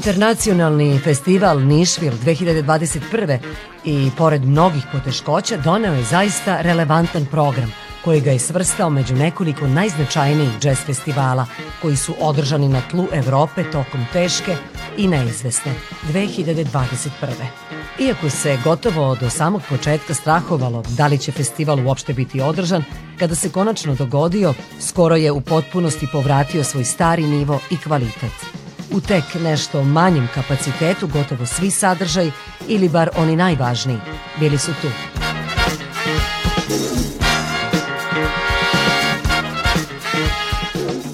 Internacionalni festival Nišvil 2021. i pored mnogih poteškoća doneo je zaista relevantan program koji ga je svrstao među nekoliko najznačajnijih džez festivala koji su održani na tlu Evrope tokom teške i neizvesne 2021. Iako se gotovo do samog početka strahovalo da li će festival uopšte biti održan, kada se konačno dogodio, skoro je u potpunosti povratio svoj stari nivo i kvalitet. U tek nešto manjem kapacitetu gotovo svi sadržaj ili bar oni najvažniji bili su tu.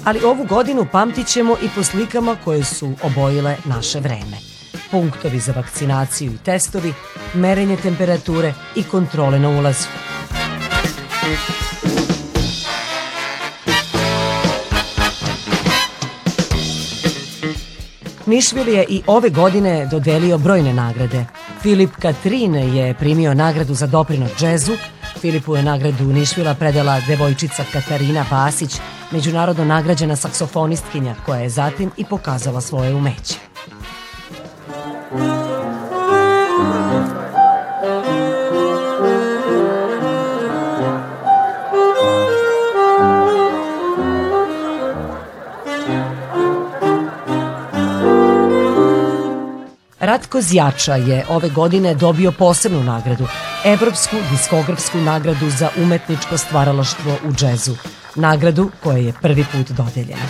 Ali ovu godinu pamtit ćemo i po slikama koje su obojile naše vreme. Punktovi za vakcinaciju i testovi, merenje temperature i kontrole na ulazu. Nišvil je i ove godine dodelio brojne nagrade. Filip Katrin je primio nagradu za doprinos džezu, Filipu je nagradu Nišvila predala devojčica Katarina Basić, međunarodno nagrađena saksofonistkinja koja je zatim i pokazala svoje umeće. Ratko Zjača je ove godine dobio posebnu nagradu, Evropsku diskografsku nagradu za umetničko stvaralaštvo u džezu, nagradu koja je prvi put dodeljena.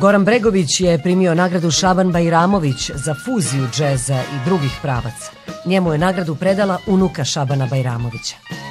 Goran Bregović je primio nagradu Šaban Bajramović za fuziju džeza i drugih pravaca. Njemu je nagradu predala unuka Šabana Bajramovića.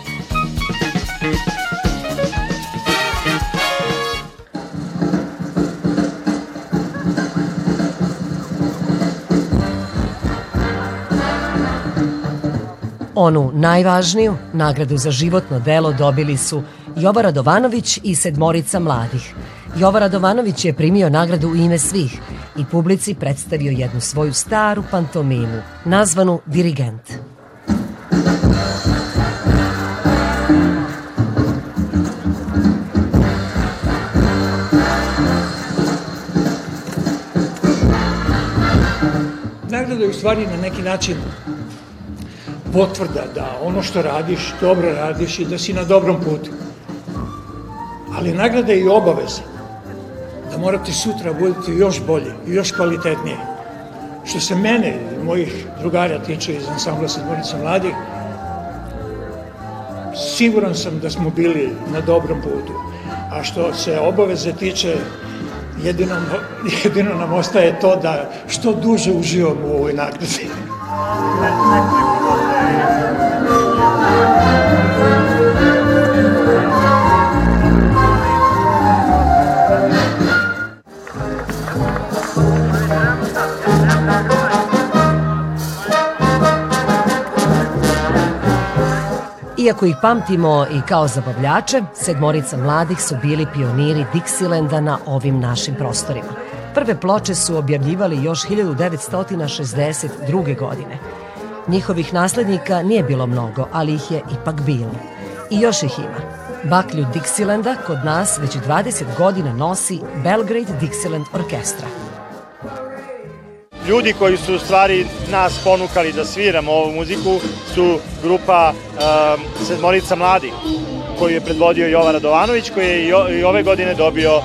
Onu najvažniju, nagradu za životno delo dobili su Jova Radovanović i sedmorica mladih. Jova Radovanović je primio nagradu u ime svih i publici predstavio jednu svoju staru pantomimu, nazvanu Dirigent. Nagrada je u stvari na neki način potvrda da ono što radiš, dobro radiš i da si na dobrom putu. Ali nagrada je i obaveza da morate sutra budete još bolje i još kvalitetnije. Što se mene i mojih drugara tiče iz ansambla Sedmorica mladih, siguran sam da smo bili na dobrom putu. A što se obaveze tiče, jedino, jedino nam ostaje to da što duže uživamo u ovoj nagradi. Iako ih pamtimo i kao zabavljače, sedmorica mladih su bili pioniri Dixilenda na ovim našim prostorima. Prve ploče su objavljivali još 1962. godine. Njihovih naslednika nije bilo mnogo, ali ih je ipak bilo. I još ih ima. Baklju Dixilenda kod nas već 20 godina nosi Belgrade Dixieland Orkestra. Ljudi koji su u stvari nas ponukali da sviramo ovu muziku su grupa um, Sedmorica mladih koju je predvodio Jovan Radovanović koji je i ove godine dobio um,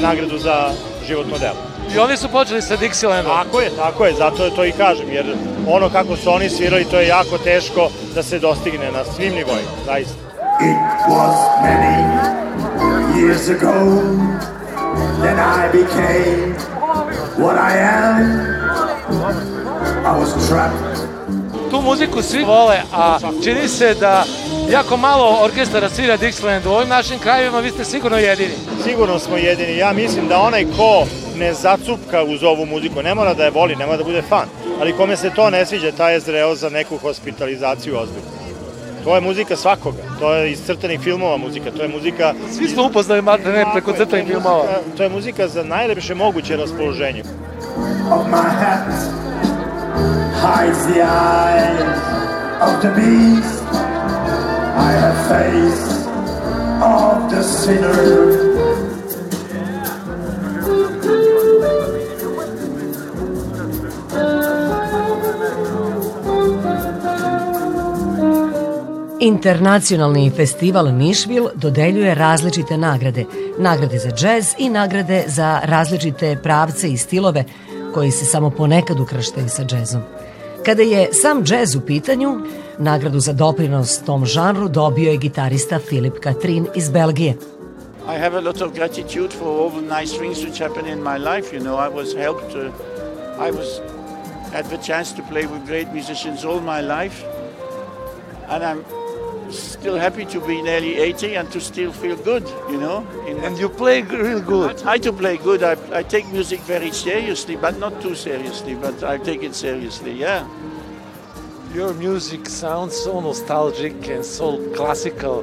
nagradu za životno delo. I oni su počeli sa Dixielandom. Tako je, tako je, zato to i kažem, jer ono kako su oni svirali, to je jako teško da se dostigne na svim nivoima, zaista. It was many years ago that I became what I am. I was trapped tu muziku svi vole, a čini se da jako malo orkestara svira Dixieland. U ovim našim krajevima vi ste sigurno jedini. Sigurno smo jedini. Ja mislim da onaj ko ne zacupka uz ovu muziku, ne mora da je voli, ne mora da bude fan, ali kome se to ne sviđa, taj je zreo za neku hospitalizaciju ozbiljno. To je muzika svakoga, to je iz crtanih filmova muzika, to je muzika... Svi smo upoznali ne preko crtanih filmova. To je muzika za najlepše moguće raspoloženje. Of my hat hides the eyes of the beast I have face of the sinner Internacionalni festival Nišvil dodeljuje različite nagrade, nagrade za džez i nagrade za različite pravce i stilove koji se samo ponekad ukrštaju sa džezom. Kada je sam džez u pitanju, nagradu za doprinos tom žanru dobio je gitarista Filip Katrin iz Belgije. I have a lot of gratitude for all the nice things which happened in my life. You know, I was helped. Uh, I was had the chance to play with great musicians all my life, and I'm still happy to be nearly 80 and to still feel good, you know. and you play real good. I try to play good. I, I take music very seriously, but not too seriously, but I take it seriously, yeah. Your music sounds so nostalgic and so classical.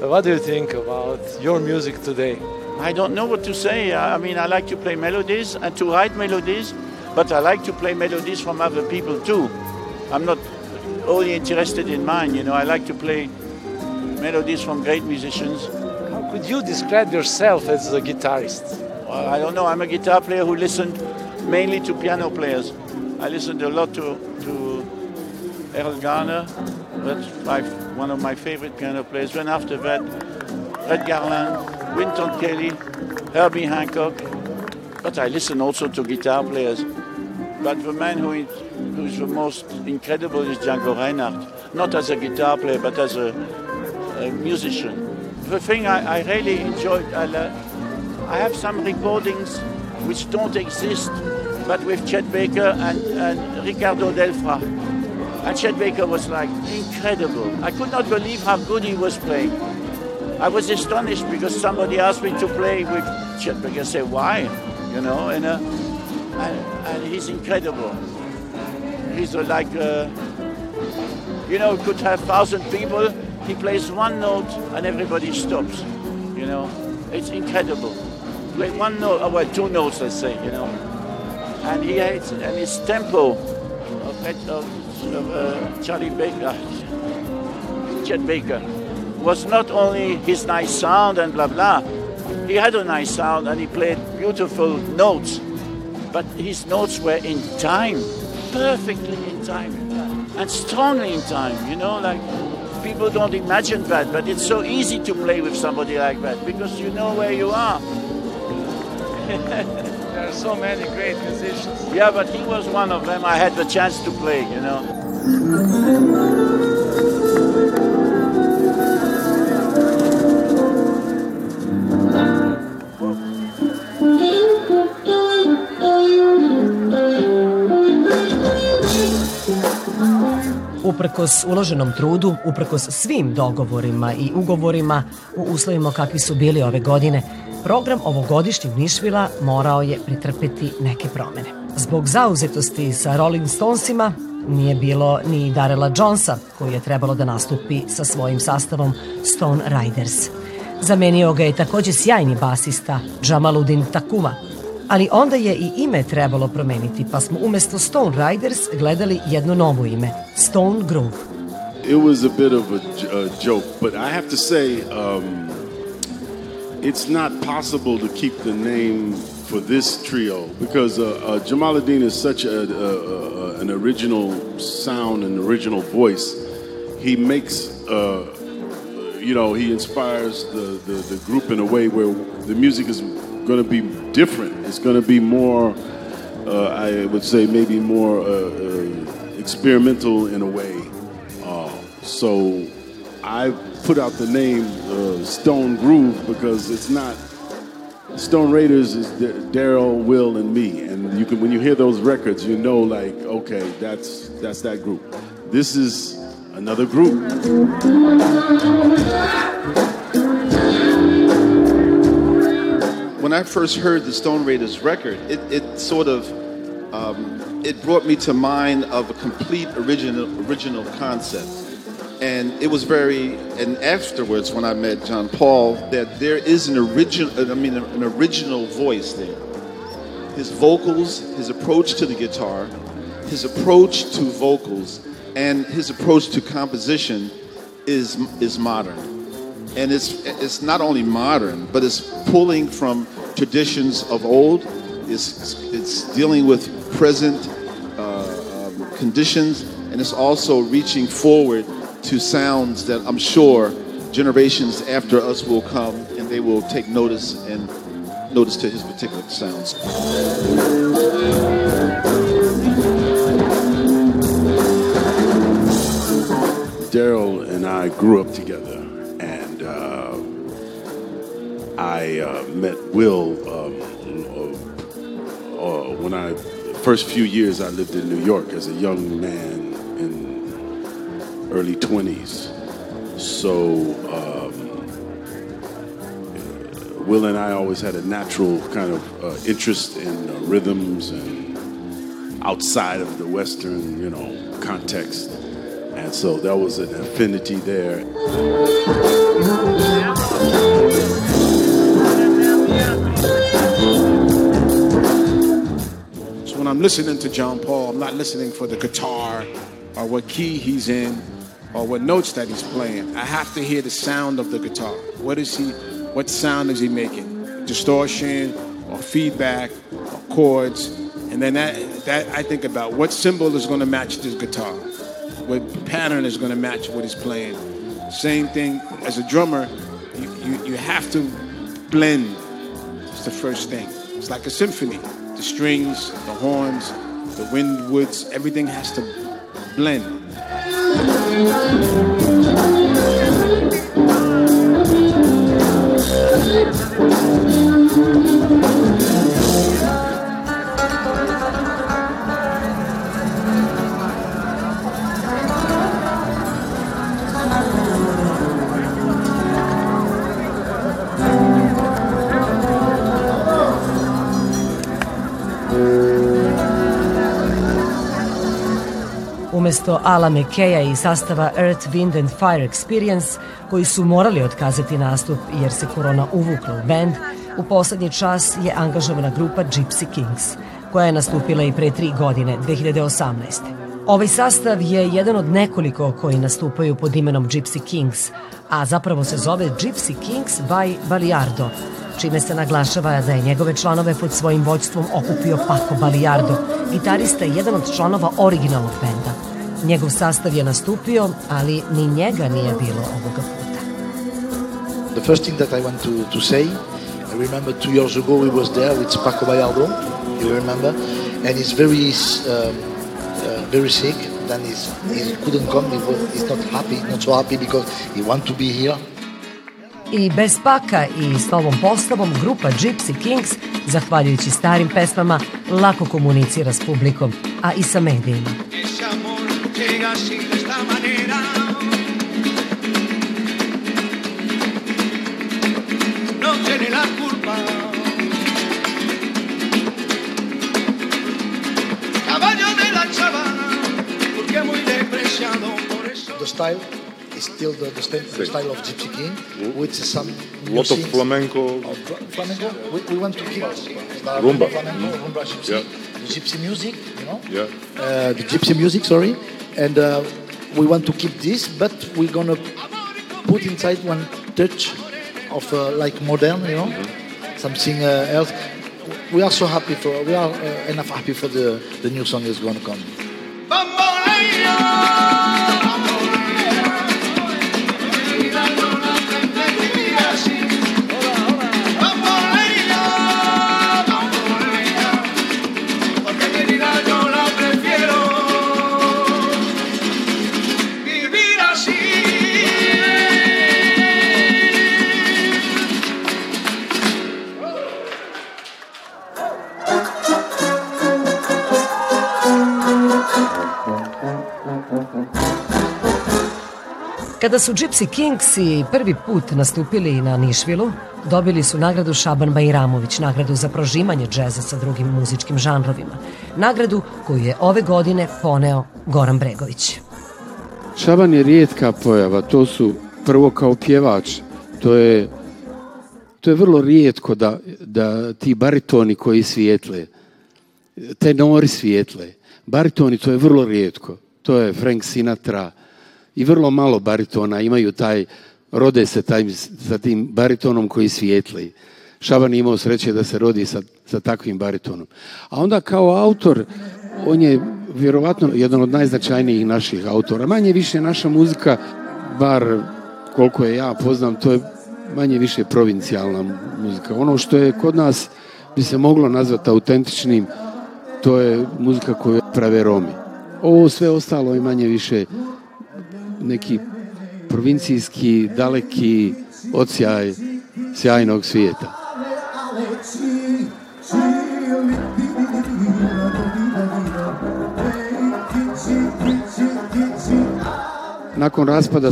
What do you think about your music today? I don't know what to say. I mean, I like to play melodies and to write melodies, but I like to play melodies from other people too. I'm not only interested in mine, you know, I like to play melodies from great musicians. How could you describe yourself as a guitarist? Well, I don't know. I'm a guitar player who listened mainly to piano players. I listened a lot to, to Errol Garner. That's my, one of my favorite piano players. Then after that, Red Garland, Winton Kelly, Herbie Hancock. But I listen also to guitar players. But the man who is, who is the most incredible is Django Reinhardt. Not as a guitar player, but as a, a musician. The thing I, I really enjoyed, I, I have some recordings which don't exist, but with Chet Baker and, and Ricardo Delfra. And Chet Baker was like incredible. I could not believe how good he was playing. I was astonished because somebody asked me to play with Chet Baker. I said, why? You know, and, uh, and, and he's incredible. He's uh, like, uh, you know, could have thousand people. He plays one note and everybody stops. You know, it's incredible. Play one note, oh, well, two notes, let's say. You know, and he has and his tempo of, of, of uh, Charlie Baker, Chet Baker, was not only his nice sound and blah blah. He had a nice sound and he played beautiful notes, but his notes were in time, perfectly in time, and strongly in time. You know, like people don't imagine that, but it's so easy to play with somebody like that because you know where you are. there are so many great musicians. Yeah, but he was one of them. I had the chance to play, you know. Uprkos uloženom trudu, uprkos svim dogovorima i ugovorima u uslovima kakvi su bili ove godine, program ovogodišnjeg Nišvila morao je pretrpeti neke promene. Zbog zauzetosti sa Rolling Stonesima nije bilo ni Darela Jonesa, koji je trebalo da nastupi sa svojim sastavom Stone Riders. Zamenio ga je takođe sjajni basista Jamaludin Takuma, ali onda je i ime trebalo promeniti, pa smo umesto Stone Riders gledali jedno novo ime, Stone. It was a bit of a, a joke, but I have to say, um, it's not possible to keep the name for this trio because uh, uh, Jamaluddin is such a, a, an original sound and original voice. He makes, uh, you know, he inspires the, the, the group in a way where the music is going to be different. It's going to be more, uh, I would say, maybe more uh, uh, experimental in a way. Uh, so I put out the name uh, Stone Groove because it's not. Stone Raiders is Daryl, Will, and me, and you can when you hear those records, you know, like, okay, that's that's that group. This is another group. When I first heard the Stone Raiders record, it, it sort of um, it brought me to mind of a complete original original concept. And it was very, and afterwards when I met John Paul, that there is an original, I mean, an original voice there. His vocals, his approach to the guitar, his approach to vocals, and his approach to composition is is modern and it's it's not only modern, but it's pulling from traditions of old. It's it's dealing with present uh, um, conditions, and it's also reaching forward to sounds that I'm sure generations after us will come and they will take notice and notice to his particular sounds. Daryl and I grew up together, I uh, met Will um, uh, uh, when I first few years I lived in New York as a young man in early twenties. So um, Will and I always had a natural kind of uh, interest in rhythms and outside of the Western, you know, context. And so there was an affinity there. I'm listening to John Paul, I'm not listening for the guitar or what key he's in or what notes that he's playing. I have to hear the sound of the guitar. What is he what sound is he making? Distortion or feedback or chords. And then that that I think about what symbol is going to match this guitar. What pattern is going to match what he's playing. Same thing as a drummer, you, you, you have to blend. It's the first thing. It's like a symphony. The strings, the horns, the wind woods, everything has to blend. Umesto Ala McKeja i sastava Earth, Wind and Fire Experience, koji su morali otkazati nastup jer se korona uvukla u band, u poslednji čas je angažovana grupa Gypsy Kings, koja je nastupila i pre tri godine, 2018. Ovaj sastav je jedan od nekoliko koji nastupaju pod imenom Gypsy Kings, a zapravo se zove Gypsy Kings by Baliardo, čime se naglašava da je njegove članove pod svojim vođstvom okupio Paco Baliardo, gitarista i jedan od članova originalnog benda. Njegov sastav je nastupio, ali ni njega nije bilo ovoga puta. The first thing that I want to, to say, I remember two years ago we was there with Paco Bayardo, you remember, and he's very, um, uh, very sick. Then he's, he couldn't come. He was, he's not happy, not so happy because he want to be here. I bez paka i s novom postavom grupa Gypsy Kings, zahvaljujući starim pesmama, lako komunicira s publikom, a i sa medijima. Llega así de esta manera. No tiene la culpa. Caballo de la chavana, porque muy despreciado por eso. The style is still the, the, style, the style of Gypsy King, with some lot of flamenco. Of flamenco. We, we want to keep rumba, flamenco, mm. rumba gypsy, yeah. the gypsy music, you know. Yeah. Uh, the gypsy music, sorry, and uh, we want to keep this, but we're gonna put inside one touch of uh, like modern, you know, mm-hmm. something uh, else. We are so happy for we are uh, enough happy for the the new song is gonna come. Kada su Gypsy Kingsi prvi put nastupili na Nišvilu, dobili su nagradu Šaban Bajramović, nagradu za prožimanje džeza sa drugim muzičkim žanrovima. Nagradu koju je ove godine poneo Goran Bregović. Šaban je rijetka pojava, to su prvo kao pjevač, to je, to je vrlo rijetko da, da ti baritoni koji svijetle, tenori svijetle, baritoni to je vrlo rijetko, to je Frank Sinatra, i vrlo malo baritona imaju taj, rode se taj, sa tim baritonom koji svijetli. Šaban je imao sreće da se rodi sa, sa takvim baritonom. A onda kao autor, on je vjerovatno jedan od najznačajnijih naših autora. Manje više naša muzika, bar koliko je ja poznam, to je manje više provincijalna muzika. Ono što je kod nas bi se moglo nazvati autentičnim, to je muzika koju prave Romi. Ovo sve ostalo je manje više neki provincijski, daleki ocijaj sjajnog svijeta. Nakon raspada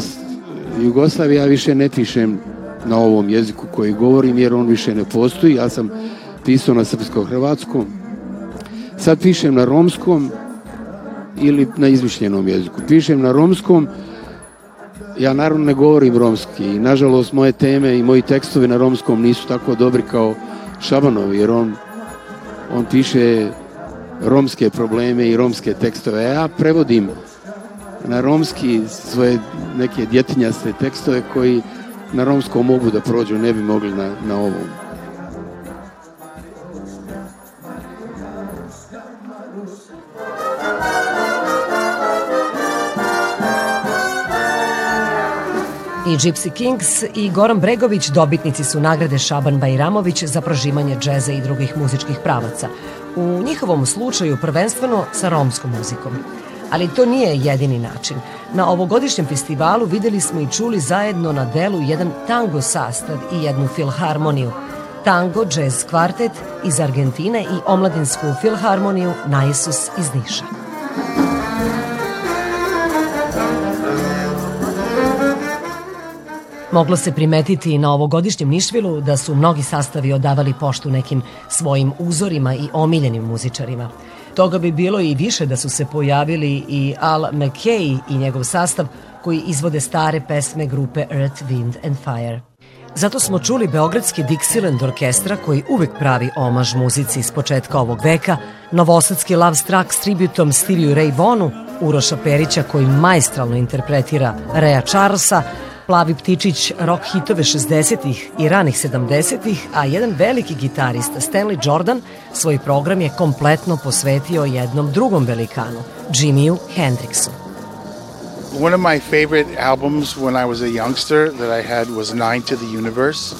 Jugoslavije ja više ne pišem na ovom jeziku koji govorim jer on više ne postoji. Ja sam pisao na srpsko-hrvatskom. Sad pišem na romskom ili na izmišljenom jeziku. Pišem na romskom, ja naravno ne govorim romski i nažalost moje teme i moji tekstovi na romskom nisu tako dobri kao Šabanovi jer on, on piše romske probleme i romske tekstove. Ja prevodim na romski svoje neke djetinjaste tekstove koji na romskom mogu da prođu, ne bi mogli na, na ovom. I Gypsy Kings i Goran Bregović dobitnici su nagrade Šaban Bajramović za prožimanje džeza i drugih muzičkih pravaca. U njihovom slučaju prvenstveno sa romskom muzikom. Ali to nije jedini način. Na ovogodišnjem festivalu videli smo i čuli zajedno na delu jedan tango sastav i jednu filharmoniju. Tango Jazz Kvartet iz Argentine i omladinsku filharmoniju Naisus iz Niša. Moglo se primetiti i na ovogodišnjem Nišvilu da su mnogi sastavi odavali poštu nekim svojim uzorima i omiljenim muzičarima. Toga bi bilo i više da su se pojavili i Al McKay i njegov sastav koji izvode stare pesme grupe Earth, Wind and Fire. Zato smo čuli Beogradski Dixieland orkestra koji uvek pravi omaž muzici iz početka ovog veka, novosadski Love Struck s tributom Stevie Ray Vonu, Uroša Perića koji majstralno interpretira Rea Charlesa, Plavi ptičić rock hitove 60-ih i ranih 70-ih, a jedan veliki gitarista Stanley Jordan svoj program je kompletno posvetio jednom drugom velikanu, Jimmyu Hendrixu. One of my favorite albums when I was a youngster that I had was Nine to the Universe,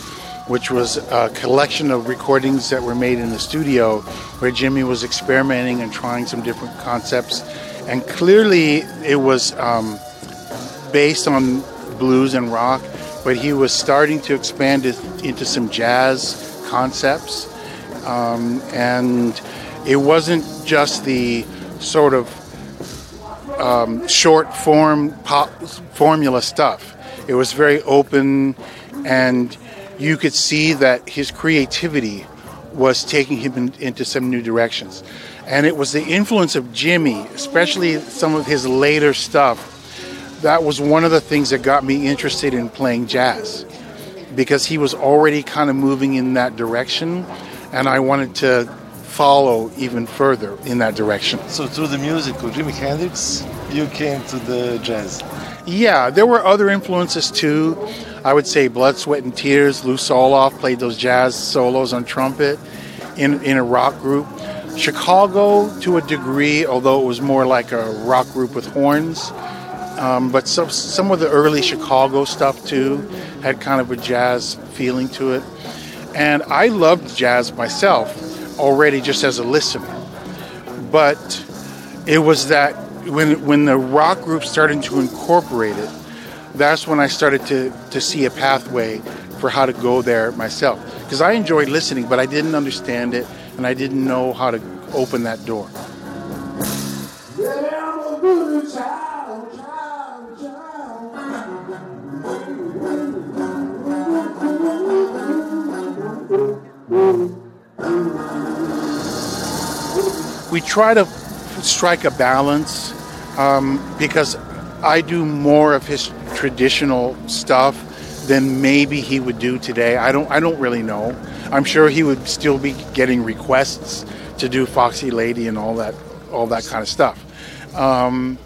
which was a collection of recordings that were made in the studio where Jimmy was experimenting and trying some different concepts. And clearly it was um, based on blues and rock, but he was starting to expand it into some jazz concepts. Um, and it wasn't just the sort of um, short form pop formula stuff. It was very open, and you could see that his creativity was taking him in, into some new directions. And it was the influence of Jimmy, especially some of his later stuff, that was one of the things that got me interested in playing jazz because he was already kind of moving in that direction and I wanted to follow even further in that direction. So through the music of Jimi Hendrix, you came to the jazz. Yeah, there were other influences too. I would say Blood, Sweat, and Tears. Lou Soloff played those jazz solos on trumpet in, in a rock group. Chicago, to a degree, although it was more like a rock group with horns. Um, but some some of the early Chicago stuff too had kind of a jazz feeling to it. And I loved jazz myself already just as a listener. But it was that when when the rock group started to incorporate it, that's when I started to, to see a pathway for how to go there myself. Because I enjoyed listening, but I didn't understand it and I didn't know how to open that door. Try to strike a balance um, because I do more of his traditional stuff than maybe he would do today. I don't I don't really know. I'm sure he would still be getting requests to do Foxy Lady and all that all that kind of stuff. Um,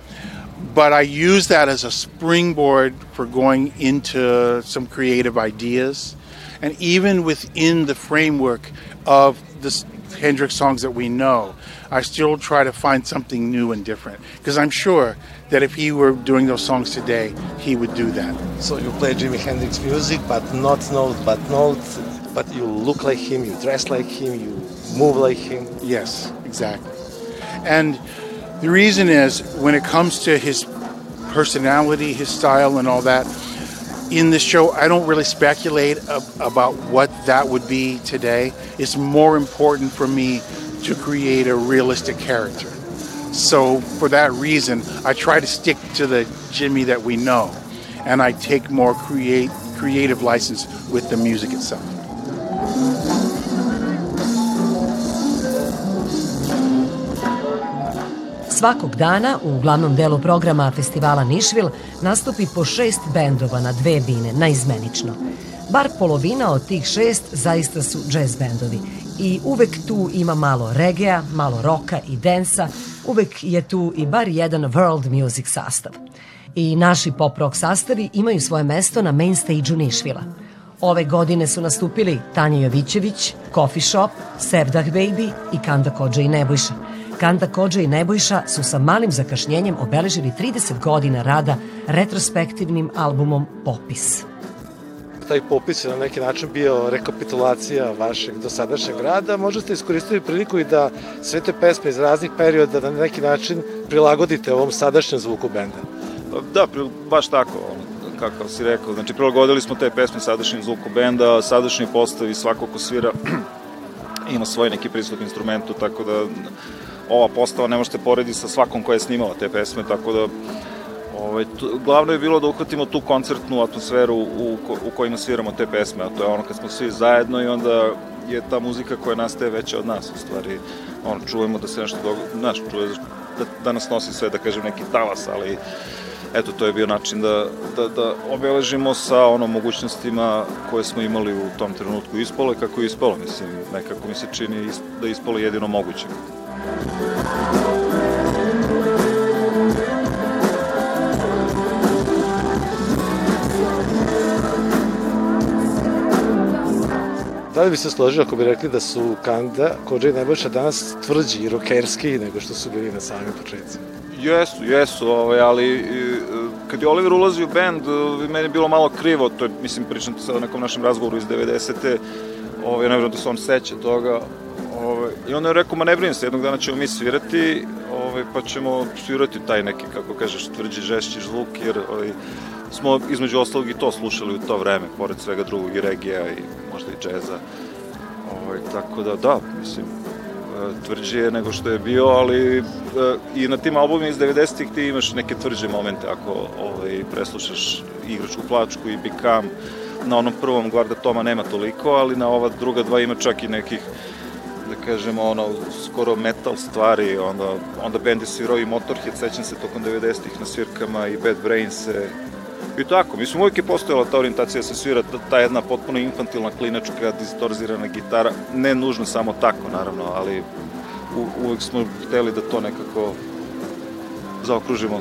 but I use that as a springboard for going into some creative ideas. And even within the framework of the Hendrix songs that we know, I still try to find something new and different because I'm sure that if he were doing those songs today, he would do that. So you play Jimi Hendrix music, but not note, but note, but you look like him, you dress like him, you move like him. Yes, exactly. And the reason is when it comes to his personality, his style, and all that, in this show, I don't really speculate ab- about what that would be today. It's more important for me to create a realistic character. So, for that reason, I try to stick to the Jimmy that we know, and I take more create creative license with the music itself. Svakog dana u glavnom delu programa festivala Nišvil nastupi po šest bendova na dve bine, naizmenično. Bar polovina od tih šest zaista su jazz bendovi i uvek tu ima malo regea, malo roka i densa, uvek je tu i bar jedan world music sastav. I naši pop rock sastavi imaju svoje mesto na main stage-u Nišvila. Ove godine su nastupili Tanja Jovićević, Coffee Shop, Sevdah Baby i Kanda Kođa i Nebojša. Kanda Kođa i Nebojša su sa malim zakašnjenjem obeležili 30 godina rada retrospektivnim albumom Popis. Taj popis je na neki način bio rekapitulacija vašeg dosadašnjeg rada. Možete iskoristiti priliku i da sve te pesme iz raznih perioda da na neki način prilagodite ovom sadašnjem zvuku benda. Da, baš tako, kako si rekao. Znači, prilagodili smo te pesme sadašnjem zvuku benda, sadašnji postav i svako ko svira ima svoj neki pristup instrumentu, tako da ova postava ne možete porediti sa svakom koja je snimala te pesme, tako da Ovaj, tu, glavno je bilo da uhvatimo tu koncertnu atmosferu u, u kojima sviramo te pesme, a to je ono kad smo svi zajedno i onda je ta muzika koja nastaje veća od nas, u stvari, ono, čujemo da se nešto dogodilo, znaš, čuje da, da nas nosi sve, da kažem, neki talas, ali eto, to je bio način da, da, da obeležimo sa ono mogućnostima koje smo imali u tom trenutku ispolo i kako je ispalo, mislim, nekako mi se čini da je ispalo jedino moguće. Da li bi se složio ako bi rekli da su Kanda, Kođa i Nebojša danas tvrđi i rokerski nego što su bili na samim početcima? Jesu, jesu, ovaj, ali kad je Oliver ulazio u band, meni je bilo malo krivo, to je, mislim, pričam to sada o nekom našem razgovoru iz 90. Ovaj, ne vjerujem da se on seća toga, Ovaj, I onda je rekao, ma ne brini se, jednog dana ćemo mi svirati, ovaj, pa ćemo svirati taj neki, kako kažeš, tvrđi, žešći zvuk, jer ovaj, smo između ostalog i to slušali u to vreme, pored svega drugog i regija i možda i džeza. Ovaj, tako da, da, mislim, tvrđi je nego što je bio, ali i na tim albumima iz 90-ih ti imaš neke tvrđe momente ako ovaj, preslušaš igračku plačku i Become, na onom prvom Guarda Toma nema toliko, ali na ova druga dva ima čak i nekih da kažemo, ono, skoro metal stvari, onda, onda bend je svirao i Motorhead, sećam se tokom 90-ih na svirkama i Bad Brains se I tako, mislim, uvijek je postojala ta orijentacija da se svira ta jedna potpuno infantilna klinačka, distorzirana gitara, ne nužno samo tako, naravno, ali u, uvijek smo hteli da to nekako zaokružimo.